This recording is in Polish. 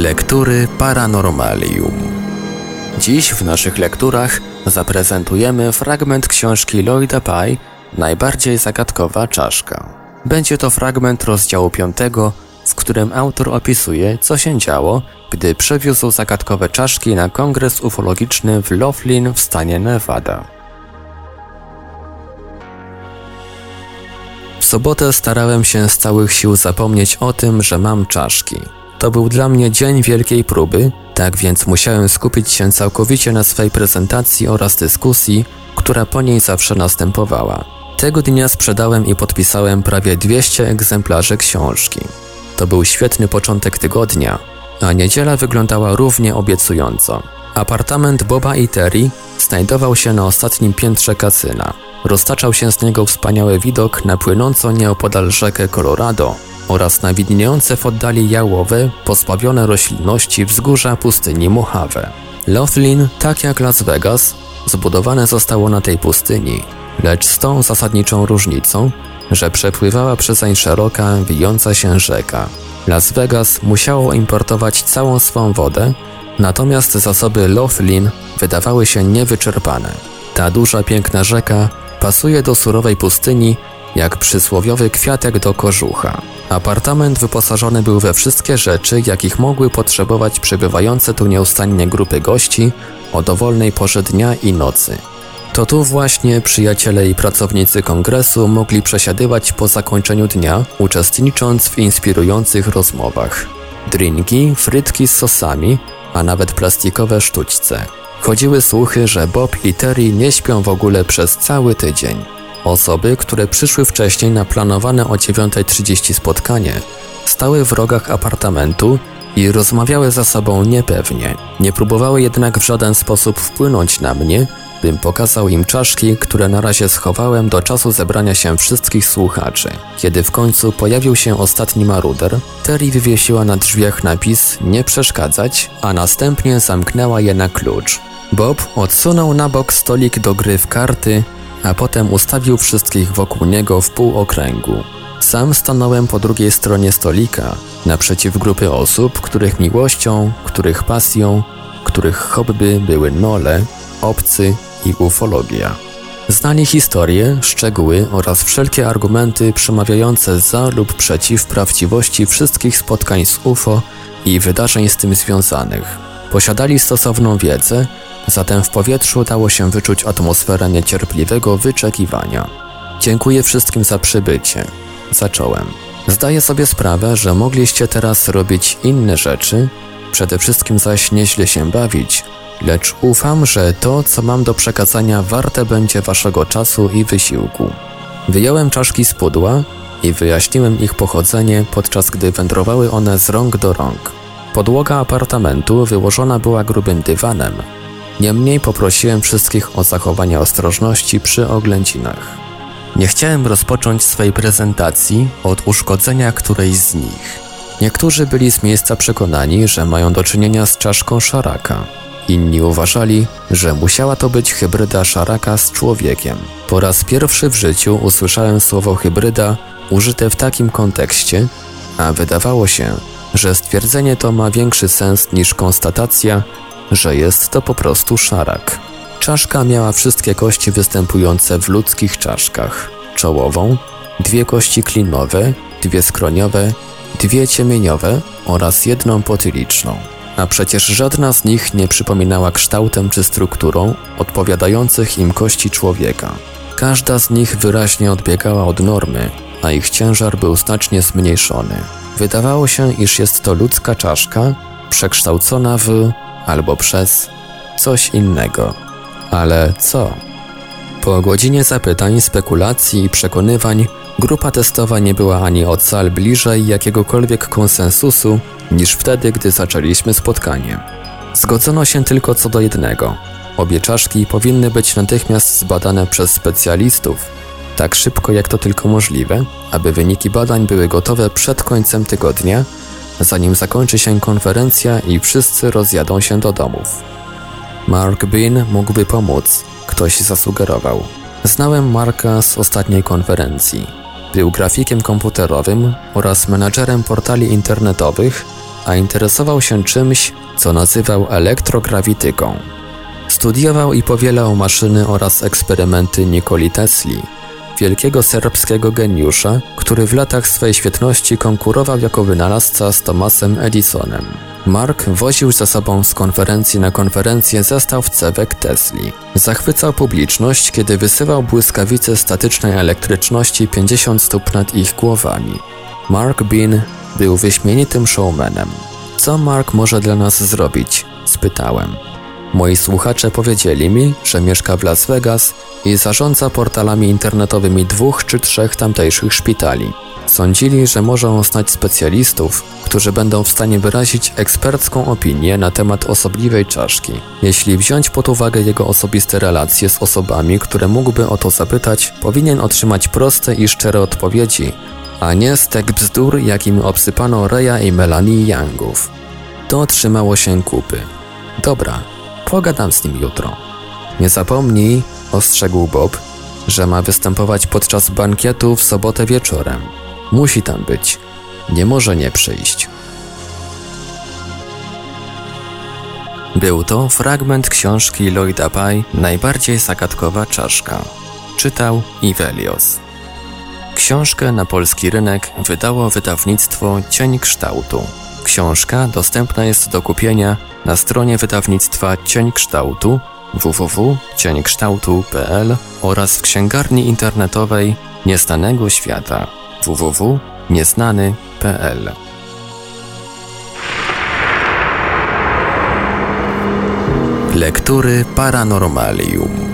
Lektury Paranormalium. Dziś w naszych lekturach zaprezentujemy fragment książki Lloyda Pye Najbardziej zagadkowa czaszka. Będzie to fragment rozdziału 5, w którym autor opisuje, co się działo, gdy przewiózł zagadkowe czaszki na kongres ufologiczny w Laughlin w stanie Nevada. W sobotę starałem się z całych sił zapomnieć o tym, że mam czaszki. To był dla mnie dzień wielkiej próby, tak więc musiałem skupić się całkowicie na swej prezentacji oraz dyskusji, która po niej zawsze następowała. Tego dnia sprzedałem i podpisałem prawie 200 egzemplarzy książki. To był świetny początek tygodnia, a niedziela wyglądała równie obiecująco. Apartament Boba i Terry znajdował się na ostatnim piętrze kasyna. Roztaczał się z niego wspaniały widok na płynącą nieopodal rzekę Colorado oraz na widniejące w oddali jałowe, pozbawione roślinności wzgórza pustyni Mojave. Laughlin, tak jak Las Vegas, zbudowane zostało na tej pustyni, lecz z tą zasadniczą różnicą, że przepływała przezeń szeroka, wijąca się rzeka. Las Vegas musiało importować całą swą wodę, natomiast zasoby Laughlin wydawały się niewyczerpane. Ta duża, piękna rzeka pasuje do surowej pustyni jak przysłowiowy kwiatek do kożucha. Apartament wyposażony był we wszystkie rzeczy, jakich mogły potrzebować przybywające tu nieustannie grupy gości o dowolnej porze dnia i nocy. To tu właśnie przyjaciele i pracownicy kongresu mogli przesiadywać po zakończeniu dnia, uczestnicząc w inspirujących rozmowach. Drinki, frytki z sosami, a nawet plastikowe sztućce. Chodziły słuchy, że Bob i Terry nie śpią w ogóle przez cały tydzień. Osoby, które przyszły wcześniej na planowane o 9.30 spotkanie, stały w rogach apartamentu i rozmawiały ze sobą niepewnie. Nie próbowały jednak w żaden sposób wpłynąć na mnie, bym pokazał im czaszki, które na razie schowałem do czasu zebrania się wszystkich słuchaczy. Kiedy w końcu pojawił się ostatni maruder, Terry wywiesiła na drzwiach napis nie przeszkadzać, a następnie zamknęła je na klucz. Bob odsunął na bok stolik do gry w karty, a potem ustawił wszystkich wokół niego w półokręgu. Sam stanąłem po drugiej stronie stolika, naprzeciw grupy osób, których miłością, których pasją, których hobby były nole, obcy i ufologia. Znali historię, szczegóły oraz wszelkie argumenty przemawiające za lub przeciw prawdziwości wszystkich spotkań z UFO i wydarzeń z tym związanych. Posiadali stosowną wiedzę, zatem w powietrzu dało się wyczuć atmosferę niecierpliwego wyczekiwania. Dziękuję wszystkim za przybycie. Zacząłem. Zdaję sobie sprawę, że mogliście teraz robić inne rzeczy, przede wszystkim zaś nieźle się bawić, lecz ufam, że to, co mam do przekazania, warte będzie waszego czasu i wysiłku. Wyjąłem czaszki z pudła i wyjaśniłem ich pochodzenie, podczas gdy wędrowały one z rąk do rąk. Podłoga apartamentu wyłożona była grubym dywanem, niemniej poprosiłem wszystkich o zachowanie ostrożności przy oględzinach. Nie chciałem rozpocząć swej prezentacji od uszkodzenia którejś z nich. Niektórzy byli z miejsca przekonani, że mają do czynienia z czaszką szaraka. Inni uważali, że musiała to być hybryda szaraka z człowiekiem. Po raz pierwszy w życiu usłyszałem słowo hybryda użyte w takim kontekście, a wydawało się, że stwierdzenie to ma większy sens niż konstatacja, że jest to po prostu szarak. Czaszka miała wszystkie kości występujące w ludzkich czaszkach. Czołową, dwie kości klinowe, dwie skroniowe, dwie ciemieniowe oraz jedną potyliczną. A przecież żadna z nich nie przypominała kształtem czy strukturą odpowiadających im kości człowieka. Każda z nich wyraźnie odbiegała od normy, a ich ciężar był znacznie zmniejszony. Wydawało się, iż jest to ludzka czaszka przekształcona w albo przez coś innego. Ale co? Po godzinie zapytań, spekulacji i przekonywań, grupa testowa nie była ani o cal bliżej jakiegokolwiek konsensusu niż wtedy, gdy zaczęliśmy spotkanie. Zgodzono się tylko co do jednego. Obie czaszki powinny być natychmiast zbadane przez specjalistów, tak szybko jak to tylko możliwe, aby wyniki badań były gotowe przed końcem tygodnia, zanim zakończy się konferencja i wszyscy rozjadą się do domów. Mark Bean mógłby pomóc, ktoś zasugerował. Znałem Marka z ostatniej konferencji. Był grafikiem komputerowym oraz menadżerem portali internetowych, a interesował się czymś, co nazywał elektrograwityką. Studiował i powielał maszyny oraz eksperymenty Nikoli Tesli, wielkiego serbskiego geniusza, który w latach swej świetności konkurował jako wynalazca z Thomasem Edisonem. Mark woził ze sobą z konferencji na konferencję zestaw cewek Tesli. Zachwycał publiczność, kiedy wysyłał błyskawice statycznej elektryczności 50 stóp nad ich głowami. Mark Bean był wyśmienitym showmanem. Co Mark może dla nas zrobić? spytałem. Moi słuchacze powiedzieli mi, że mieszka w Las Vegas i zarządza portalami internetowymi dwóch czy trzech tamtejszych szpitali. Sądzili, że może znać specjalistów, którzy będą w stanie wyrazić ekspercką opinię na temat osobliwej czaszki. Jeśli wziąć pod uwagę jego osobiste relacje z osobami, które mógłby o to zapytać, powinien otrzymać proste i szczere odpowiedzi, a nie stek bzdur, jakim obsypano Reya i Melanie Youngów. To trzymało się kupy. Dobra, pogadam z nim jutro. Nie zapomnij, ostrzegł Bob, że ma występować podczas bankietu w sobotę wieczorem. Musi tam być. Nie może nie przyjść. Był to fragment książki Lloyda Pye Najbardziej zagadkowa czaszka. Czytał Ivelios. Książkę na polski rynek wydało wydawnictwo Cień Kształtu. Książka dostępna jest do kupienia na stronie wydawnictwa Cień Kształtu www.cieńkształtu.pl oraz w księgarni internetowej Nieznanego Świata www.nieznany.pl Lektury Paranormalium